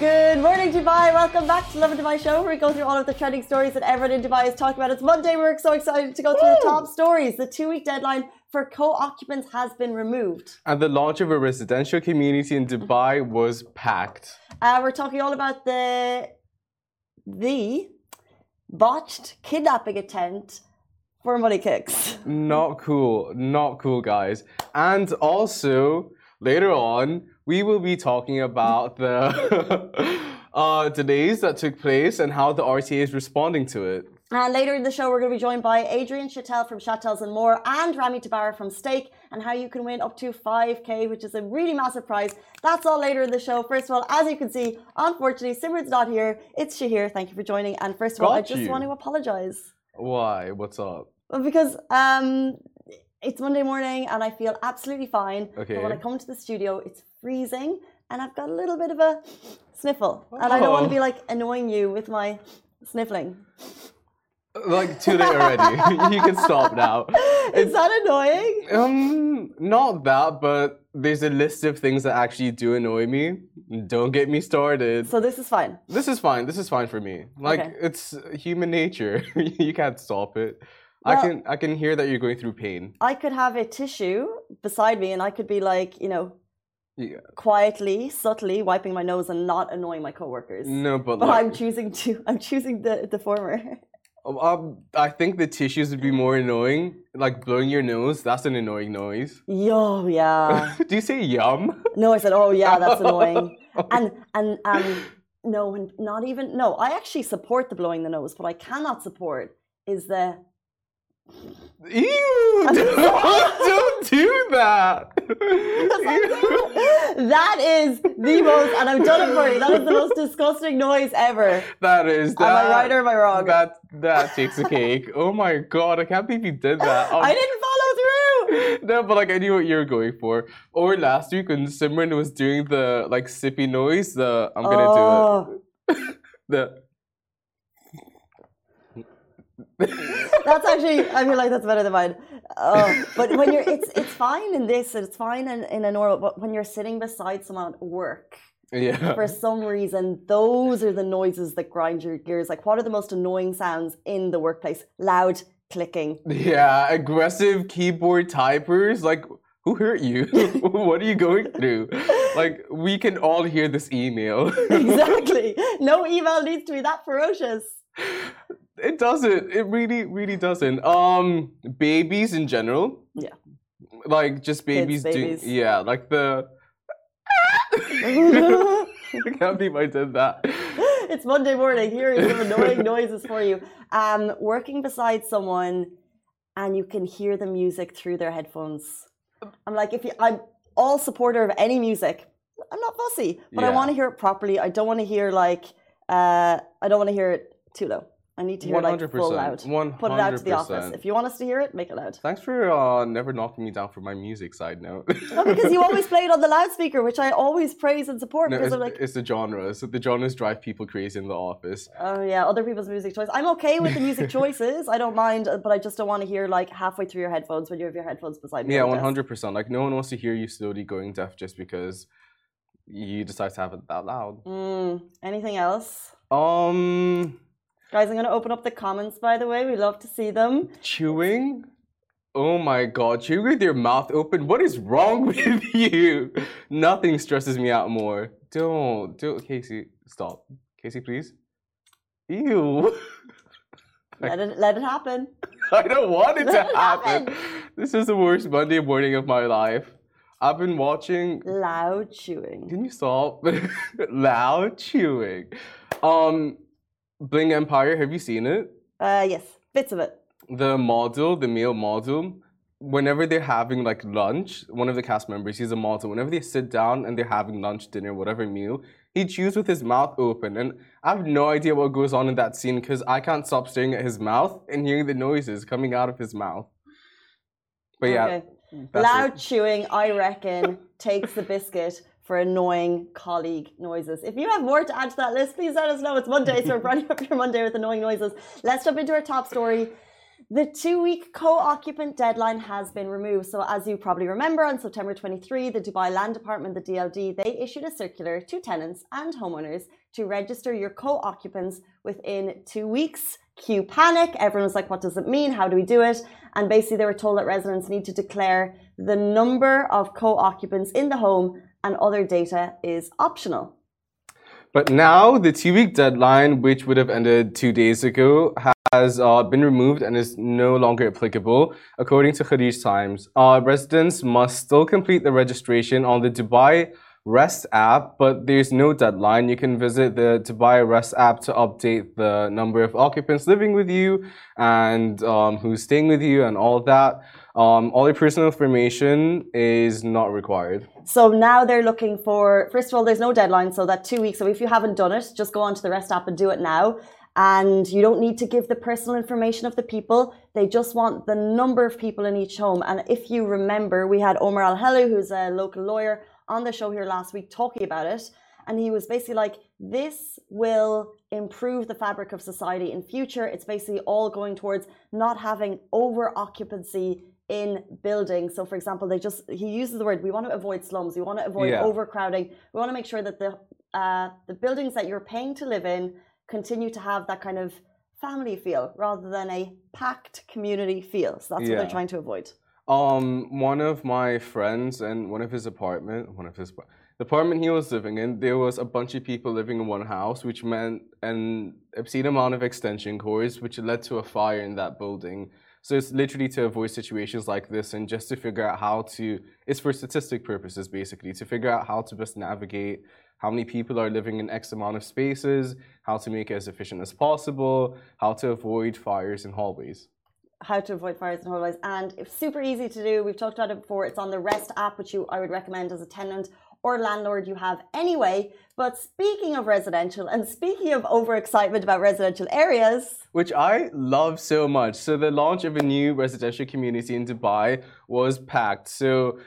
Good morning, Dubai. Welcome back to Lovin Dubai Show, where we go through all of the trending stories that everyone in Dubai is talking about. It's Monday. We're so excited to go through the top stories. The two-week deadline for co-occupants has been removed. And the launch of a residential community in Dubai was packed. Uh, we're talking all about the the botched kidnapping attempt for money kicks. Not cool. Not cool, guys. And also, later on, we will be talking about the uh, delays that took place and how the RTA is responding to it. And later in the show, we're going to be joined by Adrian Chattel from Chattels and More and Rami Tabbara from Stake and how you can win up to 5k, which is a really massive prize. That's all later in the show. First of all, as you can see, unfortunately, Simran's not here. It's Shahir. Thank you for joining. And first of all, I just you. want to apologize. Why? What's up? Because um, it's Monday morning and I feel absolutely fine. Okay. But when I come to the studio, it's freezing and I've got a little bit of a sniffle. And I don't want to Oh. be like annoying you with my sniffling. Like, too late already. you can stop now. Is that annoying? Um, not that, but there's a list of things that actually do annoy me. Don't get me started. So this is fine. This is fine. This is fine for me. Like Okay. it's human nature. you can't stop it. I can I can hear that you're going through pain. I could have a tissue beside me and I could be like, you know, Yeah. quietly, subtly wiping my nose and not annoying my coworkers. No, but, But like, I'm choosing to I'm choosing the, the former. um, I think the tissues would be more annoying. Like blowing your nose, that's an annoying noise. Yo, yeah. Do you say yum? No, I said, oh yeah, that's annoying. And and um no, and not even no, I actually support the blowing the nose. What I cannot support is the Ew! Don't, don't do that. that is the most and I've done it for you. That is the most disgusting noise ever. that is that. Am I right or am I wrong? That that takes a cake. Oh my god! I can't believe you did that. Um, I didn't follow through. No, but like I knew what you were going for. Or last week when Simran was doing the like sippy noise, the I'm gonna do Oh, it. The That's actually I feel like that's better than mine. Oh, but when you're it's it's fine in this, it's fine in, in a normal but when you're sitting beside someone at work yeah. for some reason, those are the noises that grind your gears. Like, what are the most annoying sounds in the workplace? Loud clicking. Yeah, aggressive keyboard typers. Like, who hurt you? what are you going through? Like, we can all hear this email. exactly. No email needs to be that ferocious. It doesn't. It really, really doesn't. Um, babies in general. Yeah. Like just babies, babies. doing. Yeah, like the. I can't believe I did that. it's Monday morning. Here are some annoying noises for you. Um, working beside someone, and you can hear the music through their headphones. I'm like, if you, I'm all supporter of any music. I'm not fussy, but I want to hear it properly. I don't want to hear like, uh, I don't want to hear it too low. I need to hear like full 100%, Put it out to the office. If you want us to hear it, make it loud. Thanks for uh, never knocking me down for my music side note. No, because you always play it on the loudspeaker, which I always praise and support. No, because it's, I'm like, it's the genres. The genres drive people crazy in the office. Oh yeah, other people's music choice. I'm okay with the music choices. I don't mind, uh, but I just don't want to hear like halfway through your headphones when you have your headphones beside me. Yeah, on the one desk. hundred percent. Like no one wants to hear you slowly going deaf just because you decide to have it that loud. Mm, anything else, Um, guys? I'm gonna open up the comments. By the way, we love to see them. chewing. Oh my god, chewing with your mouth open. What is wrong with you? Nothing stresses me out more. Don't, don't, Casey. Stop, Casey, please. Ew. Let it let it happen. I don't want it to it happen. happen. This is the worst Monday morning of my life. I've been watching. Loud chewing. Can you stop? Loud chewing. Um, Bling Empire. Have you seen it? Uh, yes, bits of it. The model, the male model. Whenever they're having like lunch, one of the cast members, he's a model. Whenever they sit down and they're having lunch, dinner, whatever meal, he chews with his mouth open. And I have no idea what goes on in that scene because I can't stop staring at his mouth and hearing the noises coming out of his mouth. But yeah, Okay. Loud it. chewing, I reckon, takes the biscuit for annoying colleague noises. If you have more to add to that list, please let us know. It's Monday, so we're running up your Monday with annoying noises. Let's jump into our top story. The two week co occupant deadline has been removed. So, as you probably remember, on September 23, the Dubai Land Department, the DLD, they issued a circular to tenants and homeowners to register your co occupants within two weeks. Cue panic. Everyone was like, what does it mean? How do we do it? And basically, they were told that residents need to declare the number of co occupants in the home and other data is optional. But now the two week deadline, which would have ended two days ago, has uh, been removed and is no longer applicable, according to Khaleej Times. Uh, residents must still complete the registration on the Dubai Rest app, but there's no deadline. You can visit the Dubai Rest app to update the number of occupants living with you and um, who's staying with you and all that. Um, all your personal information is not required. So now they're looking for, first of all, there's no deadline, so that two weeks. So if you haven't done it, just go onto the Rest app and do it now. And you don't need to give the personal information of the people. They just want the number of people in each home. And if you remember, we had Omar Al Helu, who's a local lawyer, on the show here last week talking about it. And he was basically like, this will improve the fabric of society in future. It's basically all going towards not having over occupancy in buildings. So, for example, they just he uses the word we want to avoid slums, we want to avoid yeah. overcrowding, we want to make sure that the uh, the buildings that you're paying to live in continue to have that kind of family feel rather than a packed community feel. So that's yeah. what they're trying to avoid. Um, one of my friends and one of his apartment, one of his the apartment he was living in, there was a bunch of people living in one house, which meant an obscene amount of extension cords, which led to a fire in that building. So it's literally to avoid situations like this and just to figure out how to, it's for statistic purposes basically, to figure out how to best navigate how many people are living in X amount of spaces, how to make it as efficient as possible, how to avoid fires in hallways how to avoid fires and hallways. And it's super easy to do. We've talked about it before. It's on the Rest app, which you I would recommend as a tenant or landlord you have anyway. But speaking of residential and speaking of overexcitement about residential areas, which I love so much. So the launch of a new residential community in Dubai was packed. So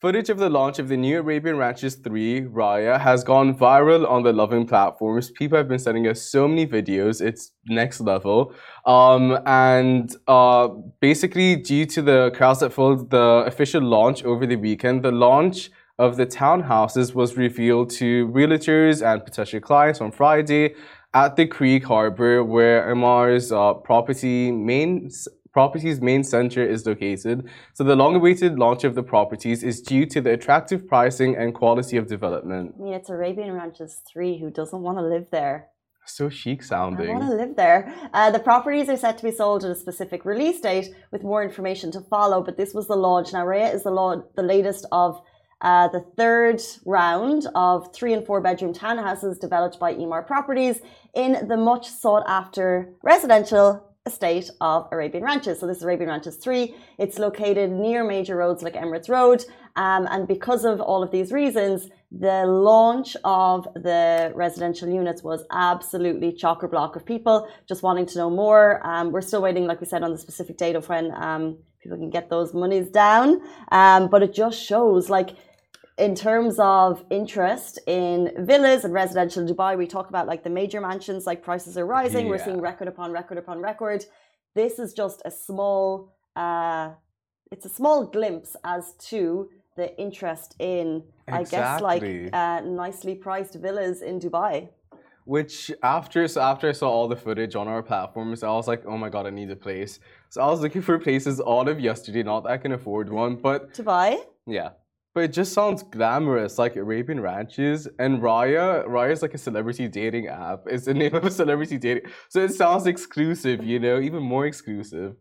Footage of the launch of the new Arabian Ranches 3 Raya has gone viral on the Lovin platforms. People have been sending us so many videos, it's next level. Um, and uh, basically, due to the crowds that filled the official launch over the weekend, the launch of the townhouses was revealed to realtors and potential clients on Friday at the Creek Harbor, where Emaar's uh, property main property's main center is located. So the long-awaited launch of the properties is due to the attractive pricing and quality of development. I mean, it's Arabian Ranches 3. Who doesn't want to live there? So chic sounding. I want to live there. Uh, the properties are set to be sold at a specific release date with more information to follow, but this was the launch. Now, Raya is the, law, the latest of uh, the third round of three and four bedroom townhouses developed by Emaar Properties in the much sought after residential estate of Arabian Ranches. So this is Arabian Ranches 3. It's located near major roads like Emirates Road. Um, and because of all of these reasons, the launch of the residential units was absolutely chock a block of people just wanting to know more. Um, we're still waiting, like we said, on the specific date of when um, people can get those monies down. Um, but it just shows like in terms of interest in villas and residential Dubai, we talk about like the major mansions, like prices are rising. Yeah. We're seeing record upon record upon record. This is just a small, uh, it's a small glimpse as to the interest in, exactly. I guess, like uh, nicely priced villas in Dubai. Which after so after I saw all the footage on our platforms, I was like, oh my god, I need a place. So I was looking for places all of yesterday. Not that I can afford one, but to buy. Yeah, but it just sounds glamorous, like Arabian Ranches. And Raya, Raya is like a celebrity dating app. It's the name of a celebrity dating. So it sounds exclusive, you know, even more exclusive.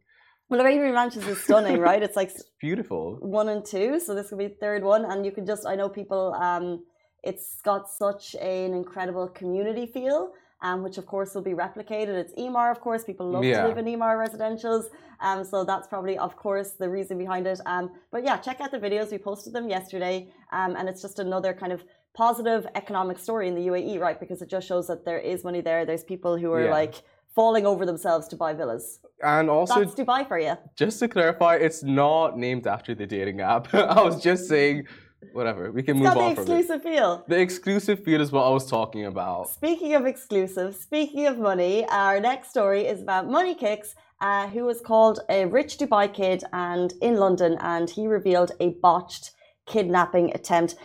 Well, Arabian Ranches is stunning, right? It's like it's beautiful. One and two, so this will be the third one, and you can just I know people. Um, it's got such an incredible community feel um, which of course will be replicated. It's Emaar, of course. People love yeah. to live in Emaar residentials. Um, so that's probably, of course, the reason behind it. Um, but yeah, check out the videos. We posted them yesterday. Um, and it's just another kind of positive economic story in the UAE, right? Because it just shows that there is money there. There's people who are yeah. like falling over themselves to buy villas. And also, that's Dubai for you. Just to clarify, it's not named after the dating app. I was just saying whatever. We can It's move got the on from it. exclusive feel. The exclusive feed is what I was talking about. Speaking of exclusive, speaking of money, our next story is about Money Kicks, uh, who was called a rich Dubai kid and in London, and he revealed a botched kidnapping attempt.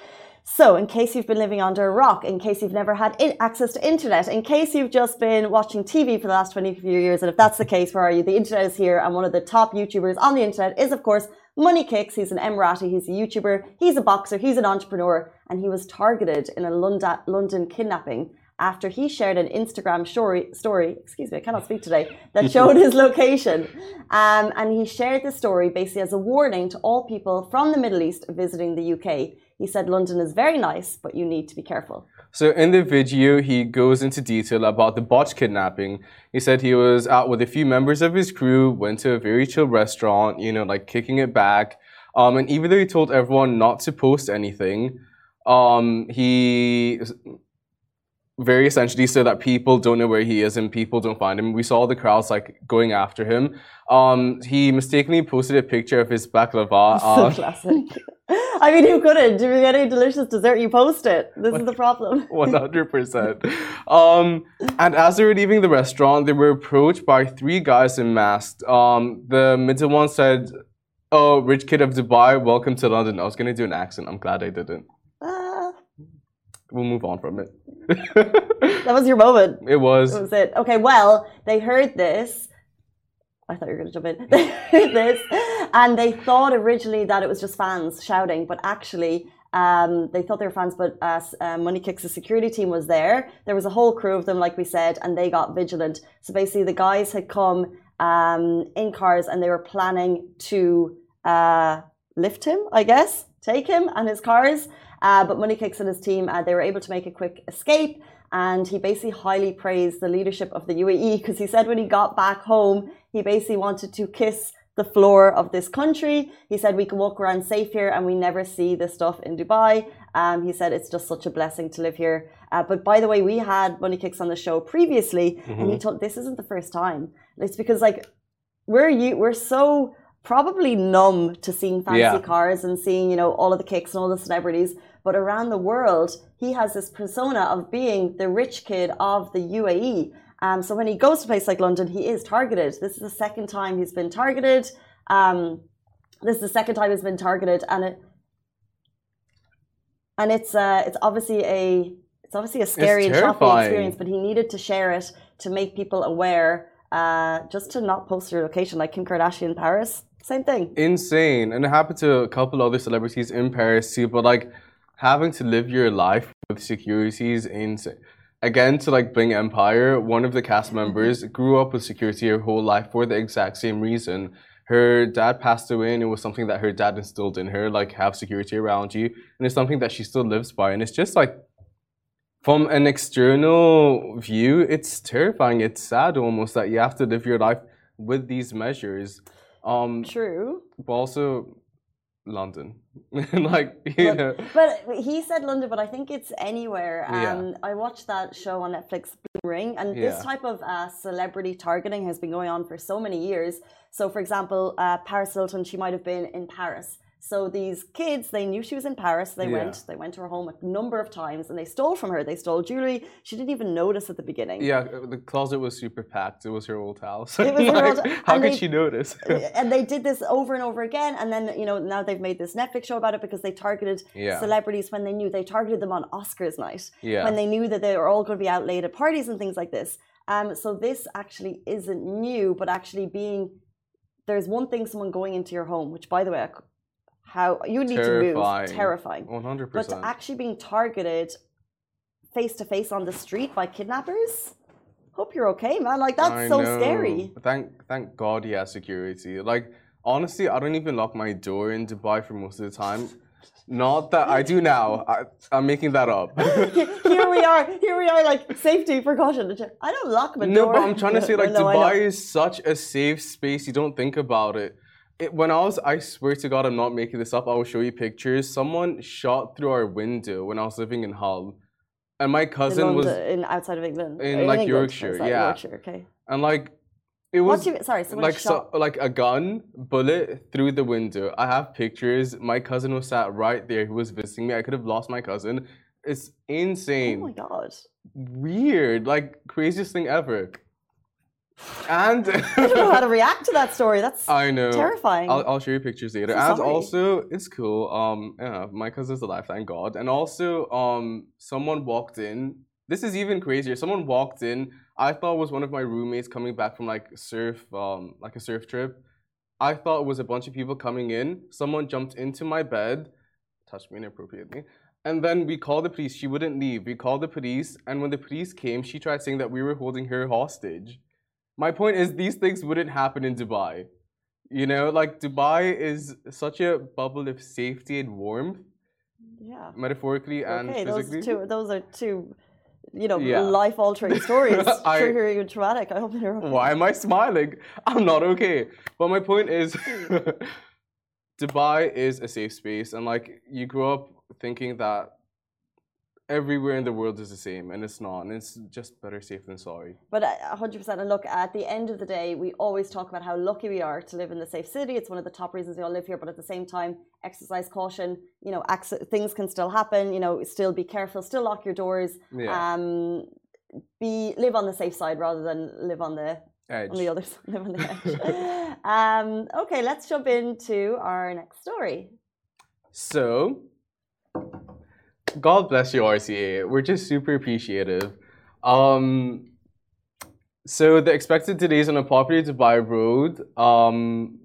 So, in case you've been living under a rock, in case you've never had in- access to internet, in case you've just been watching TV for the last 20 few years, and if that's the case, where are you? The internet is here, and one of the top YouTubers on the internet is, of course, Money Kicks. He's an Emirati, he's a YouTuber, he's a boxer, he's an entrepreneur, and he was targeted in a London, London kidnapping after he shared an Instagram story, story, excuse me, I cannot speak today, that showed his location. Um, and he shared the story basically as a warning to all people from the Middle East visiting the UK. He said London is very nice, but you need to be careful. So in the video, he goes into detail about the botched kidnapping. He said he was out with a few members of his crew, went to a very chill restaurant, you know, like kicking it back. Um, and even though he told everyone not to post anything, um, he very essentially so that people don't know where he is and people don't find him. We saw the crowds like going after him. Um, he mistakenly posted a picture of his baklava. so Uh, classic. I mean, who couldn't? If you get a delicious dessert, you post it. This is the problem. One hundred percent. Um, and as they were leaving the restaurant, they were approached by three guys in masks. Um, the middle one said, "Oh, rich kid of Dubai, welcome to London." I was gonna do an accent. I'm glad I didn't. Ah, We'll move on from it. That was your moment. it was. That was it. Okay, well, they heard this. I thought you were going to jump in. They heard this, and they thought originally that it was just fans shouting, but actually, um, they thought they were fans. But uh, s- uh, Money Kicks' security team was there. There was a whole crew of them, like we said, and they got vigilant. So basically, the guys had come um, in cars, and they were planning to uh, lift him, I guess, take him and his cars. Uh, but Money Kicks and his team, uh, they were able to make a quick escape. And he basically highly praised the leadership of the UAE because he said when he got back home, he basically wanted to kiss the floor of this country. He said we can walk around safe here and we never see this stuff in Dubai. Um, he said it's just such a blessing to live here. Uh, but by the way, we had Money Kicks on the show previously, and he told this isn't the first time. It's because like we're you we're so probably numb to seeing fancy Yeah. cars and seeing you know all of the kicks and all the celebrities. But around the world he has this persona of being the rich kid of the UAE um, so when he goes to a place like London he is targeted. This is the second time he's been targeted. Um, this is the second time he's been targeted and it and it's uh, it's obviously a it's obviously a scary and shocking experience but he needed to share it to make people aware uh, just to not post your location like Kim Kardashian in Paris same thing. Insane. And it happened to a couple other celebrities in paris too but like having to live your life with security is insane. Again to like Bling Empire one of the cast members grew up with security her whole life for the exact same reason. Her dad passed away and it was something that her dad instilled in her like have security around you. And it's something that she still lives by. And it's just like from an external view it's terrifying. It's sad almost that you have to live your life with these measures um true but also London. like, you But- know. But he said London, but I think it's anywhere. Um, Yeah. I watched that show on Netflix, Bling Ring, and this type of uh, celebrity targeting has been going on for so many years. So, for example, uh, Paris Hilton, she might have been in Paris. So these kids, they knew she was in Paris. They Yeah. went, they went to her home a number of times, and they stole from her. They stole jewelry. She didn't even notice at the beginning. Yeah, uh, the closet was super packed. It was her old house. It was her old- How could they- she notice? and they did this over and over again and then you know now they've made this netflix show about it because they targeted Yeah. celebrities when they knew they targeted them on oscars night Yeah. when they knew that they were all going to be out late at parties and things like this um, so this actually isn't new but actually being there's one thing someone going into your home which by the way I how you need to move terrifying 100%. but actually being targeted face to face on the street by kidnappers hope you're okay man like that's I so know. scary Thank, thank God he has security. Like, honestly, I don't even lock my door in Dubai for most of the time. Not that I do now. I, I'm making that up. here we are. Here we are. Like safety precaution. I don't lock my No, door. but I'm trying to say like No, Dubai is such a safe space. You don't think about it. It. When I was, I swear to God, I'm not making this up. I will show you pictures. Someone shot through our window when I was living in Hull, and my In cousin was, in outside of England. in, like, England, Yorkshire, yeah. Yorkshire, okay. and like, It was you, sorry, someone like shot. so, like a gun bullet through the window. I have pictures. My cousin was sat right there. He was visiting me. I could have lost my cousin. It's insane. oh my god. Weird. Like craziest thing ever. And I don't know how to react to that story. That's I know. terrifying. I'll, I'll show you pictures later. And also, it's cool. Um, yeah, my cousin's alive, thank God. And also, um, someone walked in. This is even crazier. Someone walked in. I thought it was one of my roommates coming back from like surf, um, like a surf trip. I thought it was a bunch of people coming in. Someone jumped into my bed, touched me inappropriately, and then we called the police. She wouldn't leave. We called the police, and when the police came, she tried saying that we were holding her hostage. My point is, these things wouldn't happen in Dubai. You know, like Dubai is such a bubble of safety and warmth, yeah. metaphorically and Okay, those physically. two those are two you know, Yeah. life altering stories. I- triggering and traumatic. I hope they're okay. Why am I smiling? I'm not okay. But my point is, Dubai is a safe space, and like you grow up thinking that everywhere in the world is the same, and it's not, and it's just better safe than sorry. But uh, 100%. And look, at the end of the day, we always talk about how lucky we are to live in the safe city. It's one of the top reasons we all live here. But at the same time, exercise caution. You know, things can still happen. You know, still be careful. Still lock your doors. Yeah. Um, be live on the safe side rather than live on the Edge. on the other side. Live on the edge. um, okay, let's jump into our next story. So, God bless you, RTA. We're just super appreciative. Um, so the expected delays on a property Dubai road. Um,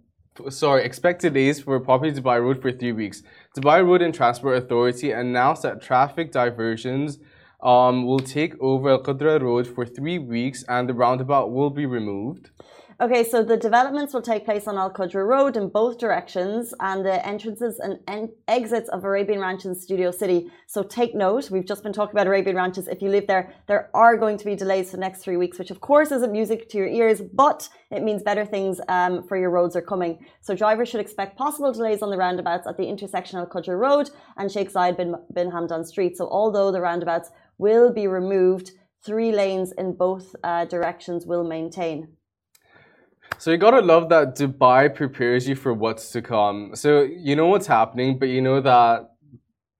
sorry, expected days for a Dubai road for three weeks. Dubai Road and Transport Authority announced that traffic diversions um, will take over Al Qudra Road for three weeks, and the roundabout will be removed. Okay, so the developments will take place on Al Qudra Road in both directions and the entrances and en- exits of Arabian Ranch in Studio City. So take note, we've just been talking about Arabian Ranches. If you live there, there are going to be delays for the next three weeks, which of course isn't music to your ears, but it means better things um, for your roads are coming. So drivers should expect possible delays on the roundabouts at the intersection of Al Qudra Road and Sheikh Zayed bin, bin Hamdan Street. So although the roundabouts will be removed, three lanes in both uh, directions will maintain. So you gotta love that Dubai prepares you for what's to come. So you know what's happening, but you know that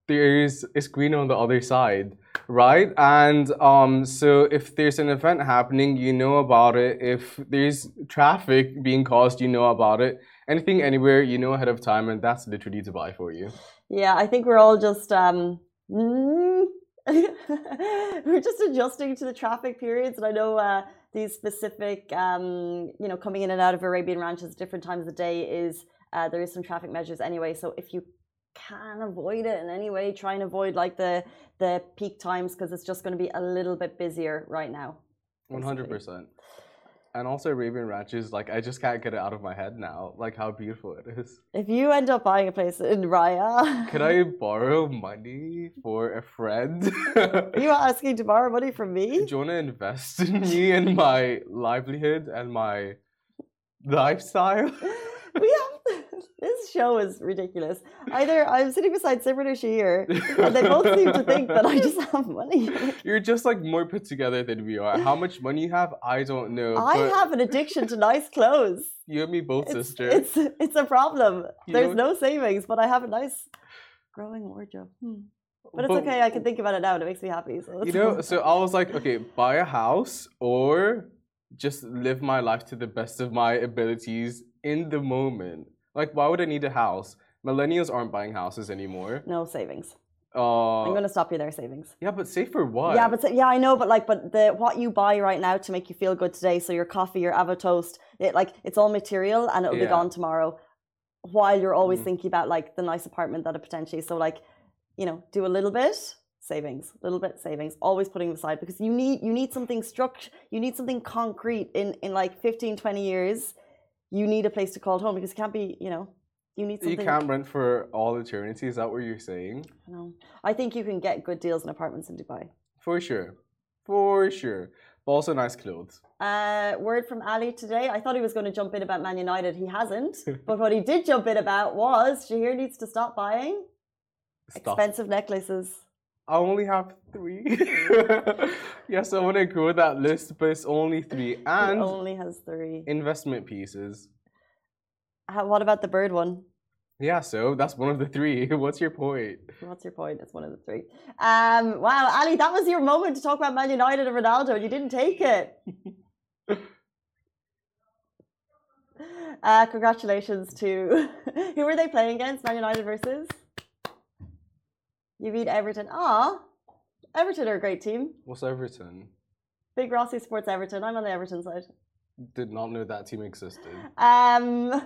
there's it's green on the other side, right? And um, so if there's an event happening, you know about it. If there's traffic being caused, you know about it. Anything anywhere, you know ahead of time, and that's literally Dubai for you. Yeah, I think we're all just um we're just adjusting to the traffic periods, and I know uh, these specific um you know coming in and out of Arabian ranches different times of the day is uh, there is some traffic measures anyway. So if you can avoid it in any way, try and avoid like the the peak times because it's just going to be a little bit busier right now. One hundred percent. And also Arabian Ranches, like I just can't get it out of my head now, like how beautiful it is. If you end up buying a place in Raya, Could I borrow money for a friend? You are asking to borrow money from me? Do you want to invest in me and my livelihood and my lifestyle? we have this show is ridiculous. Either I'm sitting beside Simran or Shahir, and they both seem to think that I just have money. You're just like more put together than we are. How much money you have, I don't know. I but have an addiction to nice clothes. you and me both, It's, sister. it's it's a problem. You There's know- no savings, but I have a nice growing wardrobe. Hmm. But it's okay. I can think about it now, and it makes me happy. So You know, so I was like, okay, buy a house or just live my life to the best of my abilities in the moment. Like, why would I need a house? Millennials aren't buying houses anymore. no savings. Uh, I'm gonna stop you there. Savings. yeah, but save for what? Yeah, but yeah, I know, but like, but the what you buy right now to make you feel good today. So your coffee, your avo toast, it like it's all material and it'll be gone tomorrow. While you're always Mhm. thinking about like the nice apartment that it potentially. So like, you know, do a little bit savings, a little bit savings, always putting aside because you need you need something struct, you need something concrete in in like 15, 20 years. You need a place to call home because it can't be, you know, you need you can't rent for all eternity. Is that what you're saying? I know. I think you can get good deals in apartments in Dubai. For sure, for sure. But also nice clothes. Uh, word from Ali today. I thought he was going to jump in about Man United. He hasn't. but what he did jump in about was Shahir needs to stop buying Stop. expensive necklaces. I only have three. yes, I want to grow that list, but it's only three. And it only has three. investment pieces. How, what about the bird one? Yeah, so that's one of the three. What's your point? What's your point? It's one of the three. Um, wow, Ali, that was your moment to talk about Man United and Ronaldo, and you didn't take it. uh, congratulations to who were they playing against? Man United versus. You beat Everton. Ah, Everton are a great team. What's Everton? Big Rossi supports Everton. I'm on the Everton side. Did not know that team existed. Um,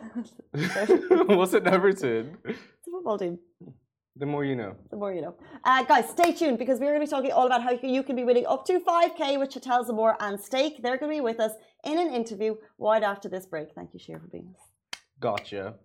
What's it Everton? it's a football team. The more you know. The more you know. Uh, guys, stay tuned because we're going to be talking all about how you can be winning up to 5K with Chattels and More and Stake. They're going to be with us in an interview right after this break. Thank you, Shahir, for being us. Gotcha.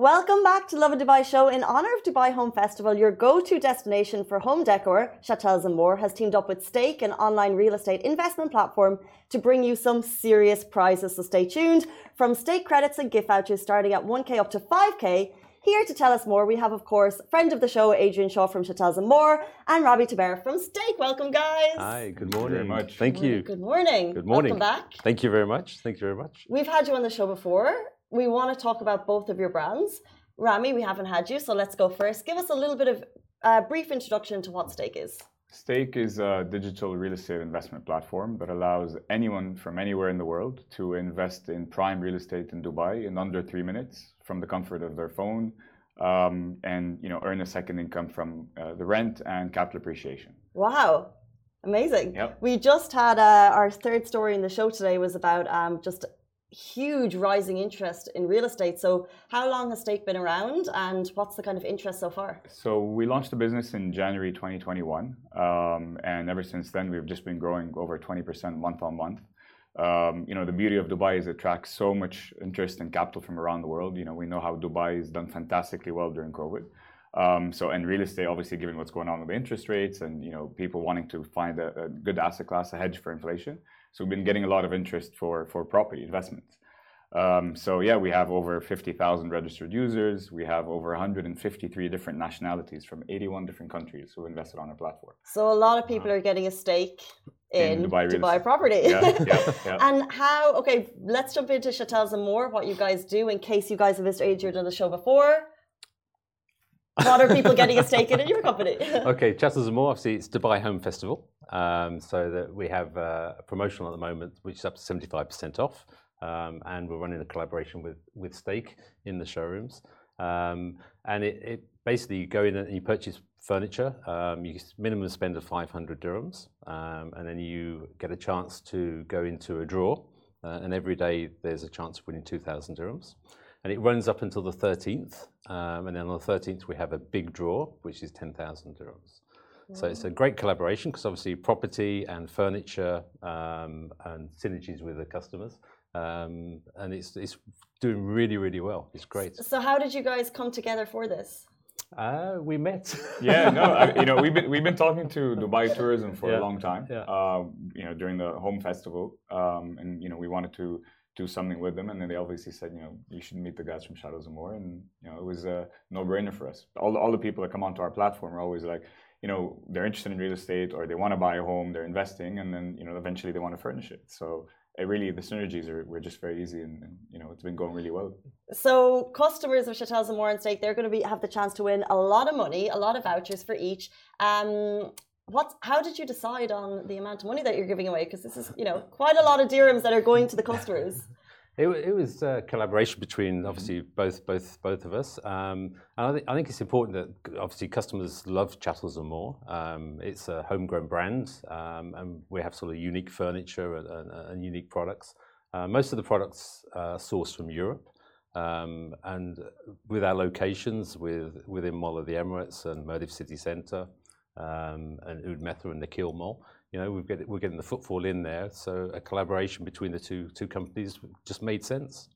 Welcome back to Lovin Dubai show. In honor of Dubai Home Festival, your go-to destination for home decor, Chattels and More, has teamed up with Stake, an online real estate investment platform, to bring you some serious prizes. So stay tuned. From Stake credits and gift vouchers starting at 1k up to 5k. Here to tell us more, we have, of course, friend of the show, Adrian Shaw from Chattels and More, and Rami Tabbara from Stake. Welcome, guys. Hi, good morning. very much. Thank you. Good morning. Good morning. Welcome back. Thank you very much. Thank you very much. We've had you on the show before. We want to talk about both of your brands. Rami, we haven't had you, so let's go first. Give us a little bit of a brief introduction to what Stake is. Stake is a digital real estate investment platform that allows anyone from anywhere in the world to invest in prime real estate in Dubai in under three minutes from the comfort of their phone, um, and you know earn a second income from uh, the rent and capital appreciation. Wow, amazing! Yep. We just had uh, our third story in the show today was about um, just huge rising interest in real estate. So, how long has Stake been around, and what's the kind of interest so far? So we launched the business in January 2021, um, and ever since then we've just been growing over 20% month on month. Um, you know, the beauty of Dubai is it attracts so much interest and capital from around the world. You know, we know how Dubai has done fantastically well during COVID. Um, so, and real estate, obviously, given what's going on with the interest rates and you know people wanting to find a, a good asset class, a hedge for inflation. So we've been getting a lot of interest for for property investments. Um, so yeah, we have over 50,000 registered users. We have over 153 different nationalities from 81 different countries who invested on our platform. So, a lot of people are getting a stake in, In Dubai Dubai property. Yeah, yeah, yeah. And how? Okay, let's jump into Chattels and more. What you guys do, in case you guys have visited Adrian done the show before. What are people getting a stake in your company? Okay, Chattels and More, obviously, it's Dubai Home Festival. Um, so that we have uh, a promotion at the moment, which is up to 75% off. Um, and we're running a collaboration with, with Stake in the showrooms. Um, and it, it basically, you go in and you purchase furniture. Um, you minimum spend of 500 dirhams. Um, and then you get a chance to go into a draw. Uh, and every day there's a chance of winning 2,000 dirhams. And it runs up until the 13th. Um, and then on the 13th, we have a big draw, which is 10,000 dirhams. So it's a great collaboration because obviously property and furniture um, and synergies with the customers. Um, and it's, it's doing really, really well. It's great. so, how did you guys come together for this? Uh, we met. yeah, no, I, you know, we've been we've been talking to Dubai Tourism for Yeah, a long time. yeah. Uh, you know, during the home festival, um, and you know, we wanted to do something with them, and then they obviously said, you know, you should meet the guys from Chattels and More, and you know, it was a no-brainer for us. All all the people that come onto our platform are always like, you know, they're interested in real estate or they want to buy a home, they're investing, and then you know, eventually they want to furnish it. So. It really, the synergies are were just very easy, and, and you know it's been going really well. So, customers of Chattels and More and Stake, they're going to be have the chance to win a lot of money, a lot of vouchers for each. Um, what? How did you decide on the amount of money that you're giving away? Because this is, you know, quite a lot of dirhams that are going to the customers. It, it was a collaboration between obviously both both both of us, um, and I think, I think it's important that obviously customers love Chattels and More. Um, it's a homegrown brand, um, and we have sort of unique furniture and, and, and unique products. Uh, most of the products are sourced from Europe, um, and with our locations with within Mall of the Emirates and Mirdif City Centre and Oud Metha and the Nakheel Mall. You know, we've get, we're getting the footfall in there, so a collaboration between the two two companies just made sense.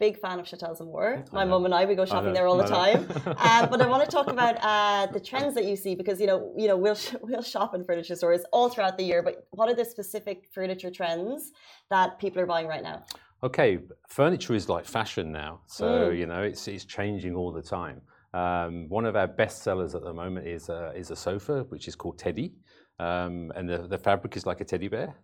Big fan of Chattels and More. My mum and I, we go shopping there all the time. uh, but I want to talk about uh, the trends that you see because you know, you know, we'll sh- we'll shop in furniture stores all throughout the year. But what are the specific furniture trends that people are buying right now? Okay, furniture is like fashion now, so Mm. you know it's it's changing all the time. Um, one of our best sellers at the moment is a, is a sofa, which is called Teddy. Um, and the, the fabric is like a teddy bear.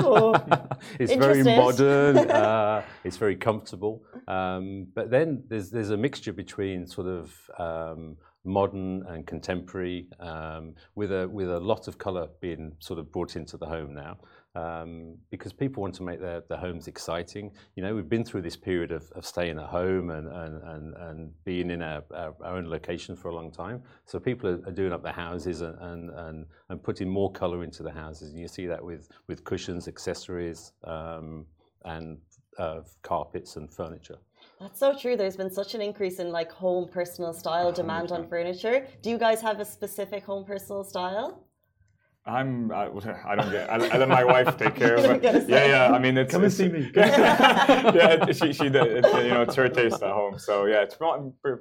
Ooh. it's very modern. uh, it's very comfortable. Um, but then there's there's a mixture between sort of um, modern and contemporary, um, with a with a lot of colour being sort of brought into the home now. Um, because people want to make their, their homes exciting. You know, we've been through this period of, of staying at home and, and, and, and being in our, our, our own location for a long time. So people are, are doing up their houses and, and, and, and putting more colour into the houses. And you see that with, with cushions, accessories, um, and uh, carpets and furniture. That's so true. There's been such an increase in like home personal style demand on furniture. Do you guys have a specific home personal style? I'm. I, I don't get. I, I let my wife take care of it. gonna Yeah, yeah. I mean, it's. Come and see me. yeah, it- she she did. It, you know, it's her taste at home. So yeah, it's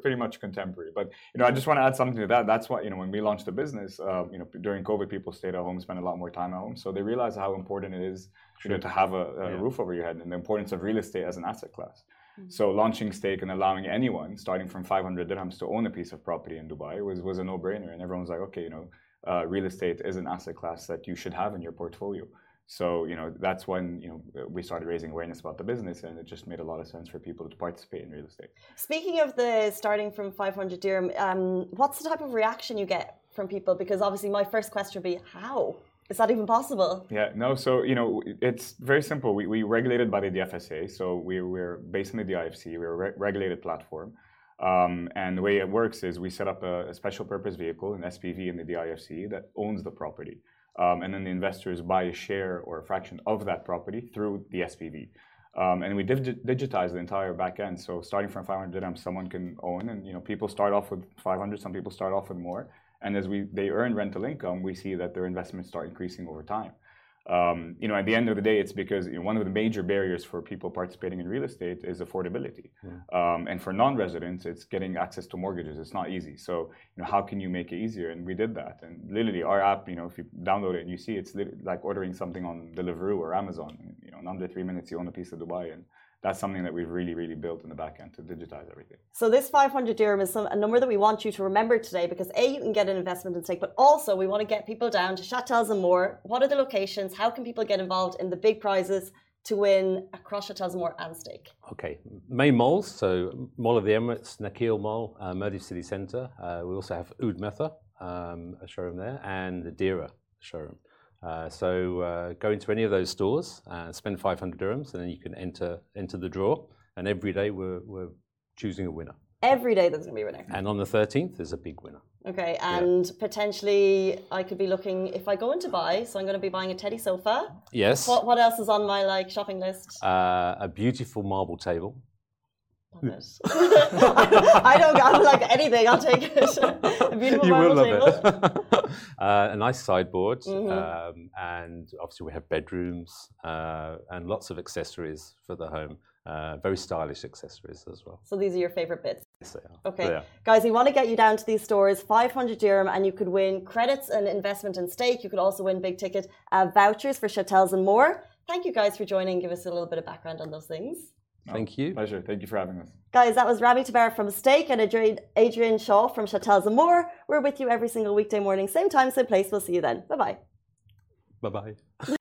pretty much contemporary. But you know, I just want to add something to that. That's why you know when we launched the business, uh, you know, during COVID, people stayed at home, spent a lot more time at home. So they realized how important it is, you know, to have a, a Yeah. roof over your head and the importance of real estate as an asset class. So launching stake and allowing anyone starting from 500 dirhams to own a piece of property in Dubai was was a no-brainer, and everyone was like, okay, you know, uh, real estate is an asset class that you should have in your portfolio. So you know that's when you know we started raising awareness about the business, and it just made a lot of sense for people to participate in real estate. Speaking of the starting from 500 dirham, um, what's the type of reaction you get from people? Because obviously, my first question would be, how is that even possible? Yeah, no, so you know, it's very simple. We we regulated by the DFSA, so we we're based in the DIFC. We're a re- regulated platform, um, and the way it works is we set up a, a special purpose vehicle, an SPV in the DIFC that owns the property, um, and then the investors buy a share or a fraction of that property through the SPV. Um, and we digi- digitize the entire back end. So starting from 500 dirhams, someone can own, and you know, people start off with 500. Some people start off with more, and as we they earn rental income, we see that their investments start increasing over time. Um, you know, at the end of the day, it's because you know, one of the major barriers for people participating in real estate is affordability, um, and for non-residents, it's getting access to mortgages. It's not easy. So, you know, how can you make it easier? And we did that. And literally, our app, you know, if you download it and you see, it's like ordering something on Deliveroo or Amazon. You know, in under three minutes, you own a piece of Dubai, and that's something that we've really, really built in the back end to digitize everything. So this 500 dirham is some, a number that we want you to remember today because A, you can get an investment in stake, but also we want to get people down to Chattels and more. What are the locations? How can people get involved in the big prizes to win across Chattels and more and stake? Okay, main malls. So Mall of the Emirates, Nakheel Mall, uh, Mirdif City Centre. Uh, we also have Oud Metha, um, a showroom there, and the Deira showroom. Uh, so uh, go into any of those stores, uh, spend 500 dirhams, and then you can enter enter the draw. And every day we're, we're choosing a winner. Every day there's going to be a winner. And on the 13th, there's a big winner. Okay, and potentially I could be looking, if I go into buy, so I'm going to be buying a teddy sofa. Yes, What, what else is on my like shopping list? uh, a beautiful marble table. Love it. I don't got like anything. I'll take it. a beautiful you will marble love table. it. uh, a nice sideboard, Mhm. um, and obviously we have bedrooms uh, and lots of accessories for the home. Uh, very stylish accessories as well. So these are your favorite bits. Yes, they are. Okay, They are. guys, we want to get you down to these stores. 500 dirham, and you could win credits and investment in stake. You could also win big ticket uh, vouchers for chattels and more. Thank you guys for joining. Give us a little bit of background on those things. Thank you. Pleasure. Thank you for having us. Guys, that was Rami Tabbara from Stake and Adrian, Adrian Shaw from Chattels and More. We're with you every single weekday morning, same time, same place. We'll see you then. Bye bye. Bye bye.